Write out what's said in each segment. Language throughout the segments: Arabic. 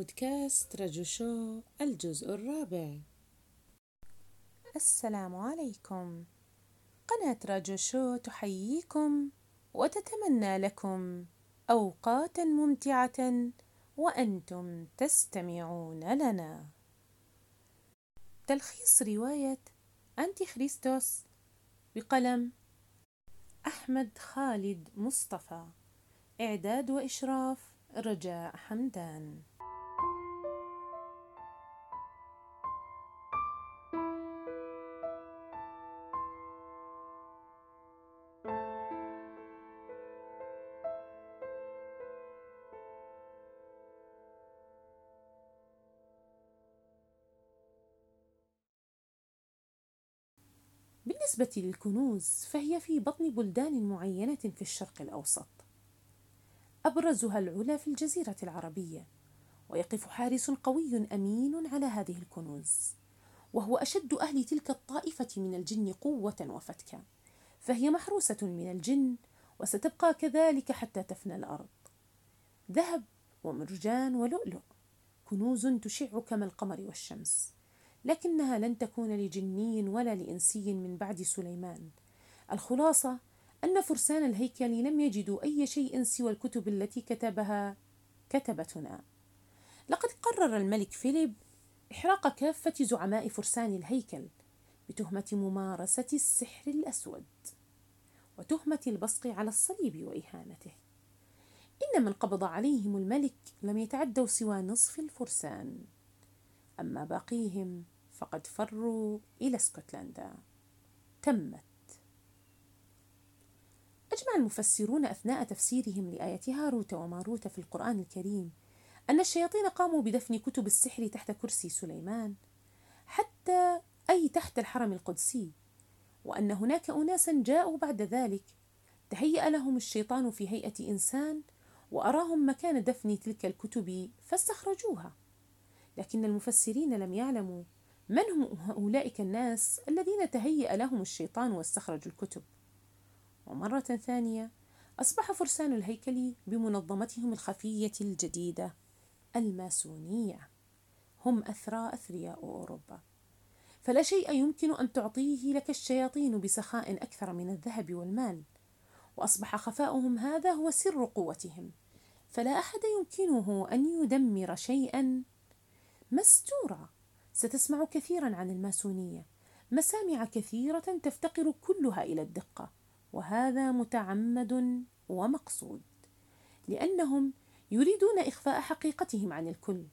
بودكاست رجو شو الجزء الرابع. السلام عليكم. قناة رجو شو تحييكم وتتمنى لكم أوقاتا ممتعة وأنتم تستمعون لنا. تلخيص رواية أنتي خريستوس بقلم أحمد خالد مصطفى. إعداد وإشراف رجاء حمدان. بالنسبة للكنوز فهي في بطن بلدان معينة في الشرق الأوسط. أبرزها العلا في الجزيرة العربية ويقف حارس قوي أمين على هذه الكنوز وهو أشد أهل تلك الطائفة من الجن قوة وفتكا. فهي محروسة من الجن وستبقى كذلك حتى تفنى الأرض. ذهب ومرجان ولؤلؤ كنوز تشع كما القمر والشمس. لكنها لن تكون لجني ولا لإنسي من بعد سليمان. الخلاصة أن فرسان الهيكل لم يجدوا أي شيء سوى الكتب التي كتبها كتبتنا. لقد قرر الملك فيليب إحراق كافة زعماء فرسان الهيكل بتهمة ممارسة السحر الأسود وتهمة البصق على الصليب وإهانته. إن من قبض عليهم الملك لم يتعدوا سوى نصف الفرسان. أما باقيهم فقد فروا إلى اسكتلندا. تمت. أجمع المفسرون أثناء تفسيرهم لآية هاروت وماروت في القرآن الكريم أن الشياطين قاموا بدفن كتب السحر تحت كرسي سليمان حتى أي تحت الحرم القدسي وأن هناك أناسا جاءوا بعد ذلك. تهيأ لهم الشيطان في هيئة إنسان وأراهم مكان دفن تلك الكتب فاستخرجوها. لكن المفسرين لم يعلموا من هم أولئك الناس الذين تهيأ لهم الشيطان واستخرجوا الكتب. ومرة ثانية أصبح فرسان الهيكل بمنظمتهم الخفية الجديدة الماسونية. هم أثرى أثرياء أوروبا. فلا شيء يمكن أن تعطيه لك الشياطين بسخاء أكثر من الذهب والمال. وأصبح خفاؤهم هذا هو سر قوتهم. فلا أحد يمكنه أن يدمر شيئا مستورا ستسمع كثيرا عن الماسونية. مسامع كثيرة تفتقر كلها إلى الدقة. وهذا متعمد ومقصود. لأنهم يريدون إخفاء حقيقتهم عن الكل.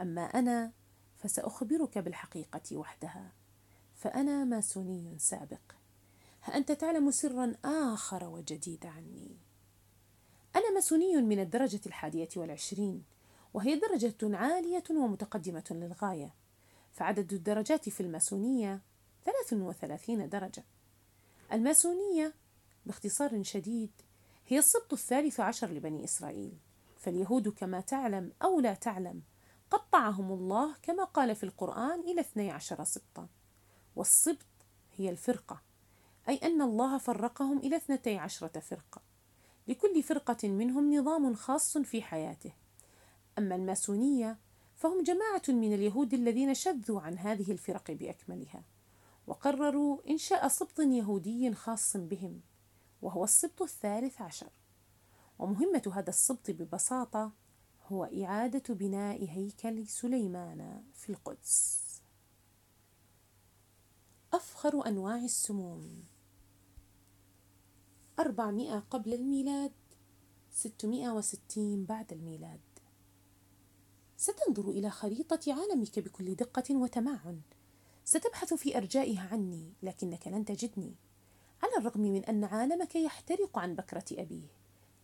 أما أنا فسأخبرك بالحقيقة وحدها. فأنا ماسوني سابق. أنت تعلم سرا آخر وجديد عني. أنا ماسوني من الدرجة الحادية والعشرين. وهي درجة عالية ومتقدمة للغاية. فعدد الدرجات في الماسونية 33 درجة. الماسونية باختصار شديد هي السبط الثالث عشر لبني إسرائيل. فاليهود كما تعلم أو لا تعلم قطعهم الله كما قال في القرآن إلى اثني عشر سبطا. والسبط هي الفرقة أي أن الله فرقهم إلى اثنتي عشرة فرقة. لكل فرقة منهم نظام خاص في حياته. أما الماسونية فهم جماعة من اليهود الذين شذوا عن هذه الفرق بأكملها وقرروا إنشاء سبط يهودي خاص بهم وهو السبط الثالث عشر. ومهمة هذا السبط ببساطة هو إعادة بناء هيكل سليمان في القدس. أفخر أنواع السموم. أربعمائة قبل الميلاد ستمائة وستين بعد الميلاد. ستنظر إلى خريطة عالمك بكل دقة وتمعن. ستبحث في أرجائها عني لكنك لن تجدني. على الرغم من أن عالمك يحترق عن بكرة أبيه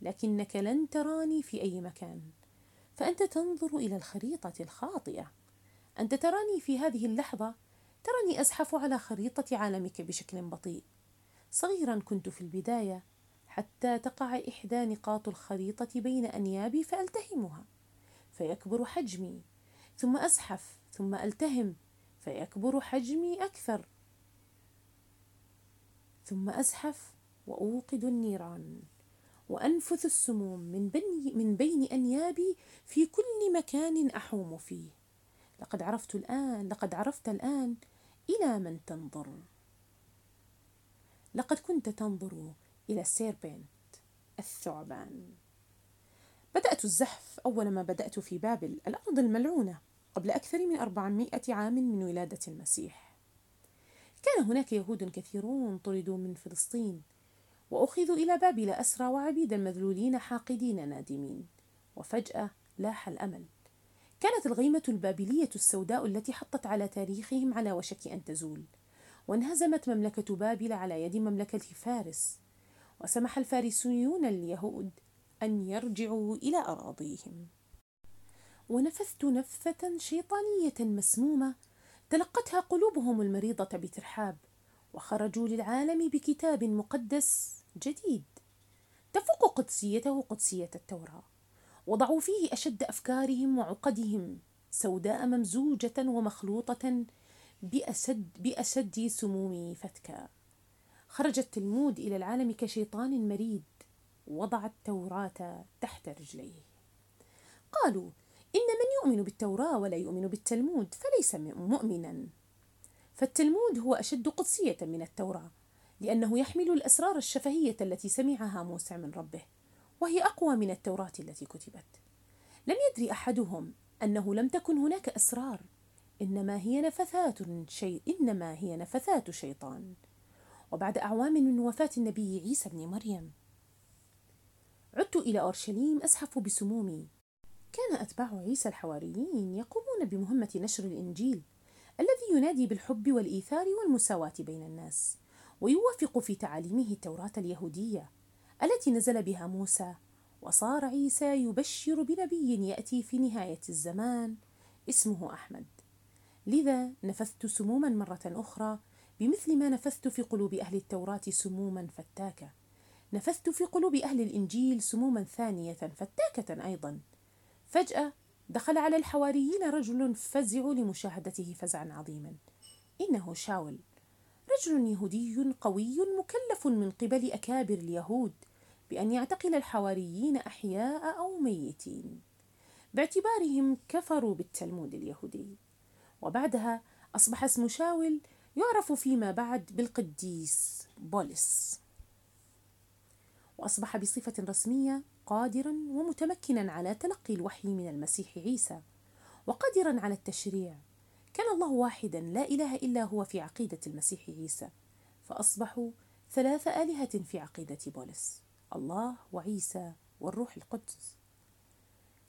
لكنك لن تراني في أي مكان. فأنت تنظر إلى الخريطة الخاطئة. أنت تراني في هذه اللحظة؟ تراني أزحف على خريطة عالمك بشكل بطيء. صغيرا كنت في البداية حتى تقع إحدى نقاط الخريطة بين أنيابي فألتهمها. فيكبر حجمي. ثم أزحف ثم ألتهم فيكبر حجمي أكثر. ثم أزحف وأوقد النيران. وأنفث السموم من, بني من بين أنيابي في كل مكان أحوم فيه. لقد عرفت الآن لقد عرفت الآن إلى من تنظر. لقد كنت تنظر إلى السيربنت الثعبان. بدأت الزحف أول ما بدأت في بابل الأرض الملعونة قبل أكثر من أربعمائة عام من ولادة المسيح. كان هناك يهود كثيرون طردوا من فلسطين وأخذوا إلى بابل أسرى وعبيدا مذلولين حاقدين نادمين. وفجأة لاح الأمل. كانت الغيمة البابلية السوداء التي حطت على تاريخهم على وشك أن تزول. وانهزمت مملكة بابل على يد مملكة فارس. وسمح الفارسيون اليهود أن يرجعوا إلى أراضيهم. ونفثت نفثة شيطانية مسمومة تلقتها قلوبهم المريضة بترحاب وخرجوا للعالم بكتاب مقدس جديد تفوق قدسيته قدسية التوراة وضعوا فيه أشد أفكارهم وعقدهم سوداء ممزوجة ومخلوطة بأسد بأشد سموم فتكا خرج التلمود إلى العالم كشيطان مريد وضع التوراة تحت رجليه. قالوا إن من يؤمن بالتوراة ولا يؤمن بالتلمود فليس مؤمنا. فالتلمود هو أشد قدسية من التوراة لأنه يحمل الأسرار الشفهية التي سمعها موسى من ربه وهي أقوى من التوراة التي كتبت. لم يدري أحدهم أنه لم تكن هناك أسرار إنما هي نفثات شيء إنما هي نفثات شيطان. وبعد أعوام من وفاة النبي عيسى بن مريم. عدت إلى أورشليم أزحف بسمومي. كان أتباع عيسى الحواريين يقومون بمهمة نشر الإنجيل الذي ينادي بالحب والإيثار والمساواة بين الناس ويوافق في تعاليمه التوراة اليهودية التي نزل بها موسى وصار عيسى يبشر بنبي يأتي في نهاية الزمان اسمه أحمد. لذا نفثت سموما مرة أخرى بمثل ما نفثت في قلوب أهل التوراة سموما فتاكة. نفثت في قلوب أهل الإنجيل سموما ثانية فتاكة أيضا. فجأة دخل على الحواريين رجل فزع لمشاهدته فزعا عظيما. إنه شاول رجل يهودي قوي مكلف من قبل أكابر اليهود بأن يعتقل الحواريين أحياء أو ميتين. باعتبارهم كفروا بالتلمود اليهودي. وبعدها أصبح اسم شاول يعرف فيما بعد بالقديس بولس. وأصبح بصفة رسمية قادرا ومتمكنا على تلقي الوحي من المسيح عيسى. وقادرا على التشريع. كان الله واحدا لا إله إلا هو في عقيدة المسيح عيسى. فأصبحوا ثلاث آلهة في عقيدة بولس الله وعيسى والروح القدس.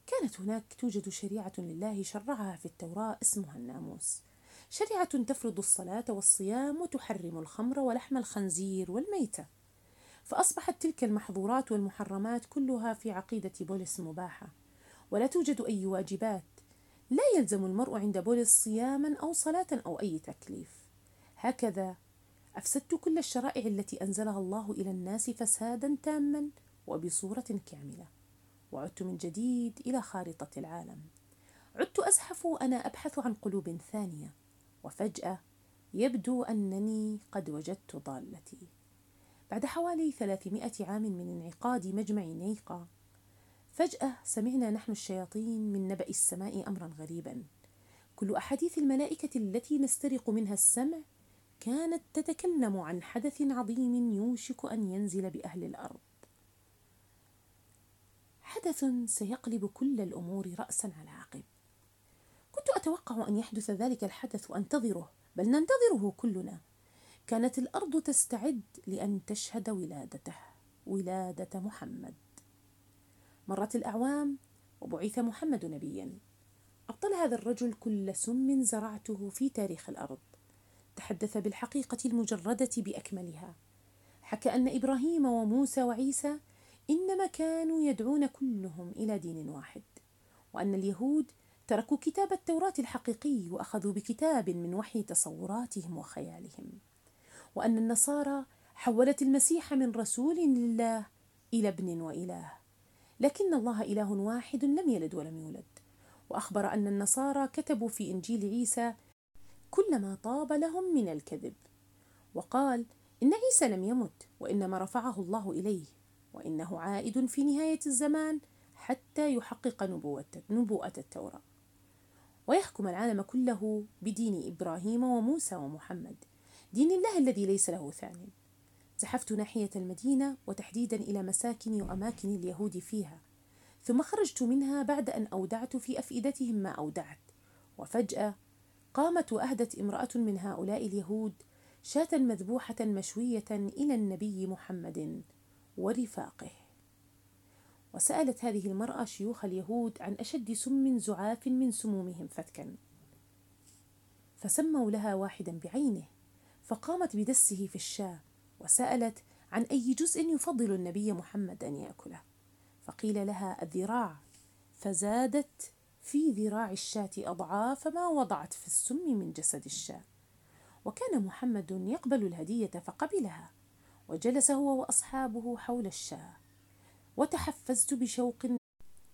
كانت هناك توجد شريعة لله شرعها في التوراة اسمها الناموس. شريعة تفرض الصلاة والصيام وتحرم الخمر ولحم الخنزير والميتة. فأصبحت تلك المحظورات والمحرمات كلها في عقيدة بولس مباحة. ولا توجد أي واجبات لا يلزم المرء عند بولس صياما أو صلاة أو أي تكليف. هكذا أفسدت كل الشرائع التي أنزلها الله إلى الناس فسادا تاما وبصورة كاملة. وعدت من جديد إلى خارطة العالم. عدت أزحف وأنا أبحث عن قلوب ثانية. وفجأة يبدو أنني قد وجدت ضالتي. بعد حوالي ثلاثمائة عام من انعقاد مجمع نيقا فجأة سمعنا نحن الشياطين من نبأ السماء أمرا غريبا. كل أحاديث الملائكة التي نسترق منها السمع كانت تتكلم عن حدث عظيم يوشك أن ينزل بأهل الأرض. حدث سيقلب كل الأمور رأسا على عقب. كنت أتوقع أن يحدث ذلك الحدث وأنتظره بل ننتظره كلنا. كانت الأرض تستعد لأن تشهد ولادته ولادة محمد. مرت الأعوام وبعث محمد نبيا. أبطل هذا الرجل كل سم زرعته في تاريخ الأرض. تحدث بالحقيقة المجردة بأكملها. حكى أن إبراهيم وموسى وعيسى إنما كانوا يدعون كلهم إلى دين واحد وأن اليهود تركوا كتاب التوراة الحقيقي وأخذوا بكتاب من وحي تصوراتهم وخيالهم. وأن النصارى حولت المسيح من رسول لله إلى ابن وإله. لكن الله إله واحد لم يلد ولم يولد. وأخبر أن النصارى كتبوا في إنجيل عيسى كل ما طاب لهم من الكذب. وقال إن عيسى لم يمت وإنما رفعه الله إليه وإنه عائد في نهاية الزمان حتى يحقق نبوة, نبوءة التوراة. ويحكم العالم كله بدين إبراهيم وموسى ومحمد. دين الله الذي ليس له ثانٍ زحفت ناحية المدينة وتحديدا إلى مساكن وأماكن اليهود فيها ثم خرجت منها بعد أن أودعت في أفئدتهم ما أودعت. وفجأة قامت وأهدت امرأة من هؤلاء اليهود شاة مذبوحة مشوية إلى النبي محمد ورفاقه. وسألت هذه المرأة شيوخ اليهود عن أشد سم زعاف من سمومهم فتكا فسموا لها واحدا بعينه. فقامت بدسه في الشاة وسألت عن أي جزء يفضل النبي محمد أن يأكله. فقيل لها الذراع. فزادت في ذراع الشاة أضعاف ما وضعت في السم من جسد الشاة. وكان محمد يقبل الهدية فقبلها. وجلس هو وأصحابه حول الشاة. وتحفزت بشوق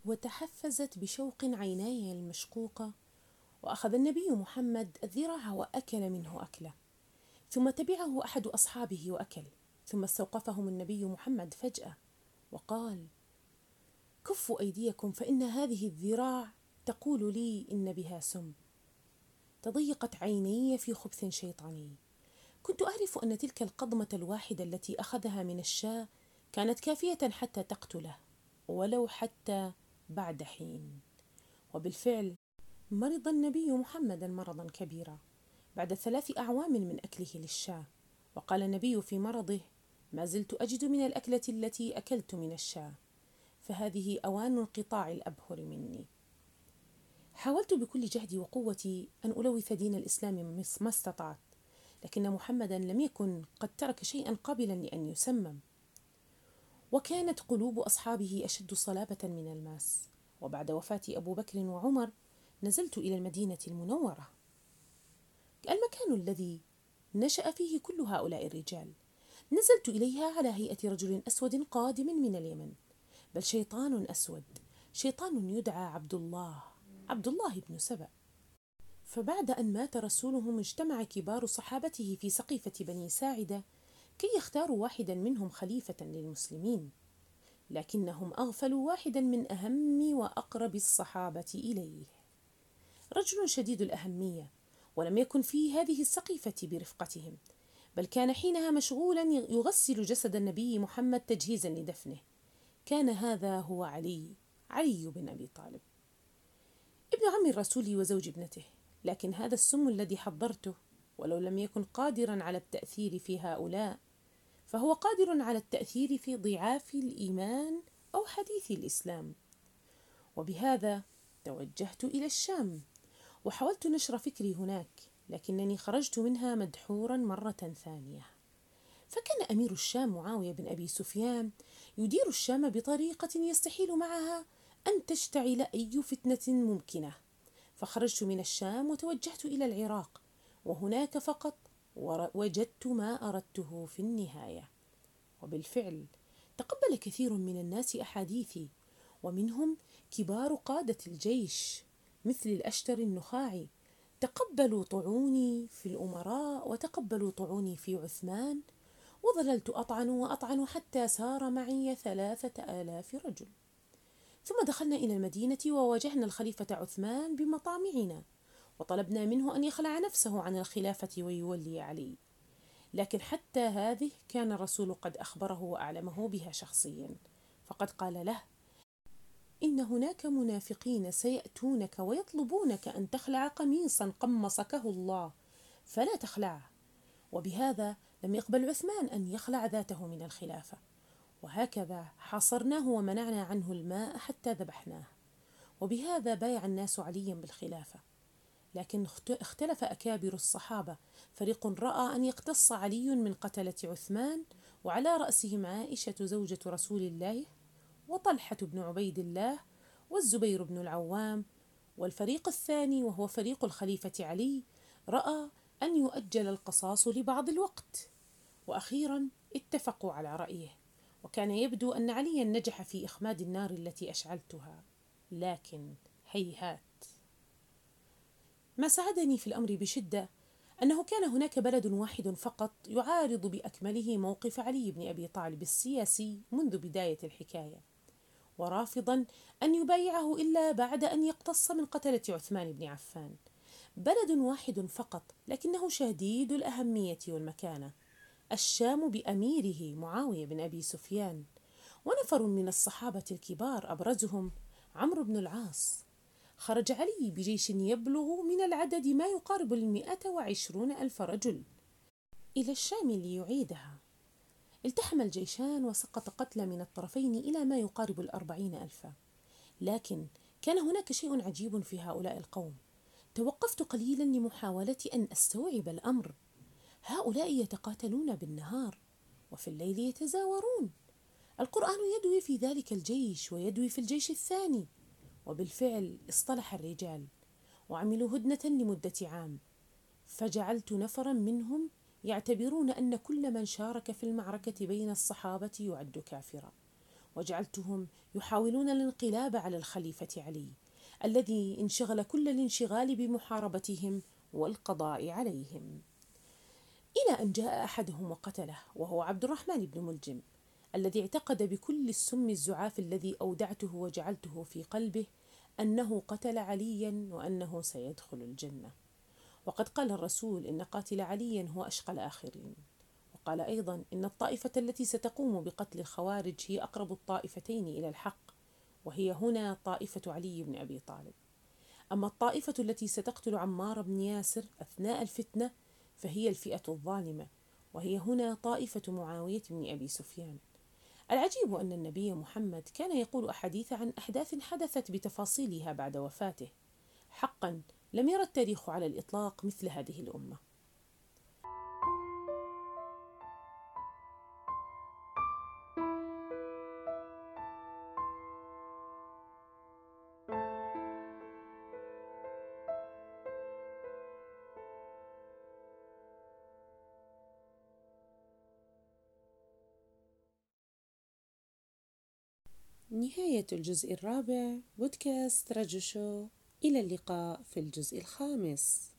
وتحفزت بشوق عيناي المشقوقة. وأخذ النبي محمد الذراع وأكل منه أكله. ثم تبعه أحد أصحابه وأكل ثم استوقفهم النبي محمد فجأة وقال كفوا أيديكم فإن هذه الذراع تقول لي إن بها سم. تضيقت عيني في خبث شيطاني. كنت أعرف أن تلك القضمة الواحدة التي أخذها من الشاة كانت كافية حتى تقتله ولو حتى بعد حين. وبالفعل مرض النبي محمدا مرضا كبيرا. بعد ثلاث أعوام من أكله للشاة. وقال النبي في مرضه ما زلت أجد من الأكلة التي أكلت من الشاة. فهذه أوان انقطاع الأبهر مني. حاولت بكل جهدي وقوتي أن ألوث دين الإسلام ما استطعت لكن محمدا لم يكن قد ترك شيئا قابلا لأن يسمم. وكانت قلوب أصحابه أشد صلابة من الماس. وبعد وفاة أبو بكر وعمر نزلت إلى المدينة المنورة. المكان الذي نشأ فيه كل هؤلاء الرجال. نزلت إليها على هيئة رجل أسود قادم من اليمن. بل شيطان أسود. شيطان يدعى عبد الله. عبد الله بن سبأ. فبعد أن مات رسولهم اجتمع كبار صحابته في سقيفة بني ساعدة كي يختاروا واحدا منهم خليفة للمسلمين. لكنهم أغفلوا واحدا من أهم وأقرب الصحابة إليه. رجل شديد الأهمية. ولم يكن في هذه السقيفة برفقتهم بل كان حينها مشغولا يغسل جسد النبي محمد تجهيزا لدفنه. كان هذا هو علي علي بن أبي طالب. ابن عم الرسول وزوج ابنته. لكن هذا السم الذي حضرته ولو لم يكن قادرا على التأثير في هؤلاء فهو قادر على التأثير في ضعاف الإيمان أو حديث الإسلام. وبهذا توجهت إلى الشام. وحاولت نشر فكري هناك لكنني خرجت منها مدحورا مرة ثانية. فكان أمير الشام معاوية بن أبي سفيان يدير الشام بطريقة يستحيل معها أن تشتعل أي فتنة ممكنة. فخرجت من الشام وتوجهت إلى العراق وهناك فقط وجدت ما أردته في النهاية. وبالفعل تقبل كثير من الناس أحاديثي ومنهم كبار قادة الجيش. مثل الأشتر النخاعي. تقبلوا طعوني في الأمراء وتقبلوا طعوني في عثمان. وظللت أطعن وأطعن حتى سار معي ثلاثة آلاف رجل. ثم دخلنا إلى المدينة وواجهنا الخليفة عثمان بمطامعنا. وطلبنا منه أن يخلع نفسه عن الخلافة ويولي علي. لكن حتى هذه كان الرسول قد أخبره وأعلمه بها شخصيا. فقد قال له إن هناك منافقين سيأتونك ويطلبونك أن تخلع قميصا قمصكه الله فلا تخلعه وبهذا لم يقبل عثمان أن يخلع ذاته من الخلافة. وهكذا حاصرناه ومنعنا عنه الماء حتى ذبحناه. وبهذا بايع الناس عليا بالخلافة. لكن اختلف أكابر الصحابة. فريق رأى أن يقتص علي من قتلة عثمان وعلى رأسهم عائشة زوجة رسول الله وطلحة بن عبيد الله والزبير بن العوام والفريق الثاني وهو فريق الخليفة علي رأى أن يؤجل القصاص لبعض الوقت وأخيرا اتفقوا على رأيه وكان يبدو أن عليا نجح في إخماد النار التي أشعلتها لكن هيهات. ما ساعدني في الأمر بشدة أنه كان هناك بلد واحد فقط يعارض بأكمله موقف علي بن أبي طالب السياسي منذ بداية الحكاية. ورافضا أن يبايعه إلا بعد أن يقتص من قتلة عثمان بن عفان. بلد واحد فقط لكنه شديد الأهمية والمكانة. الشام بأميره معاوية بن أبي سفيان. ونفر من الصحابة الكبار أبرزهم عمرو بن العاص. خرج علي بجيش يبلغ من العدد ما يقارب المئة وعشرون ألف رجل. إلى الشام ليعيدها. التحم الجيشان وسقط قتلى من الطرفين إلى ما يقارب الأربعين ألفا. لكن كان هناك شيء عجيب في هؤلاء القوم. توقفت قليلا لمحاولة أن أستوعب الأمر. هؤلاء يتقاتلون بالنهار وفي الليل يتزاورون. القرآن يدوي في ذلك الجيش ويدوي في الجيش الثاني. وبالفعل اصطلح الرجال وعملوا هدنة لمدة عام. فجعلت نفرا منهم يعتبرون أن كل من شارك في المعركة بين الصحابة يعد كافرا. وجعلتهم يحاولون الانقلاب على الخليفة علي الذي انشغل كل الانشغال بمحاربتهم والقضاء عليهم. إلى أن جاء أحدهم وقتله وهو عبد الرحمن بن ملجم الذي اعتقد بكل السم الزعاف الذي أودعته وجعلته في قلبه أنه قتل عليا وأنه سيدخل الجنة. وقد قال الرسول إن قاتل علي هو أشقى الآخرين. وقال أيضا إن الطائفة التي ستقوم بقتل الخوارج هي أقرب الطائفتين إلى الحق وهي هنا طائفة علي بن أبي طالب. أما الطائفة التي ستقتل عمار بن ياسر أثناء الفتنة فهي الفئة الظالمة وهي هنا طائفة معاوية بن أبي سفيان. العجيب أن النبي محمد كان يقول أحاديث عن أحداث حدثت بتفاصيلها بعد وفاته حقا لم يرى التاريخ على الإطلاق مثل هذه الأمة. نهاية الجزء الرابع بودكاست رجو شو. إلى اللقاء في الجزء الخامس.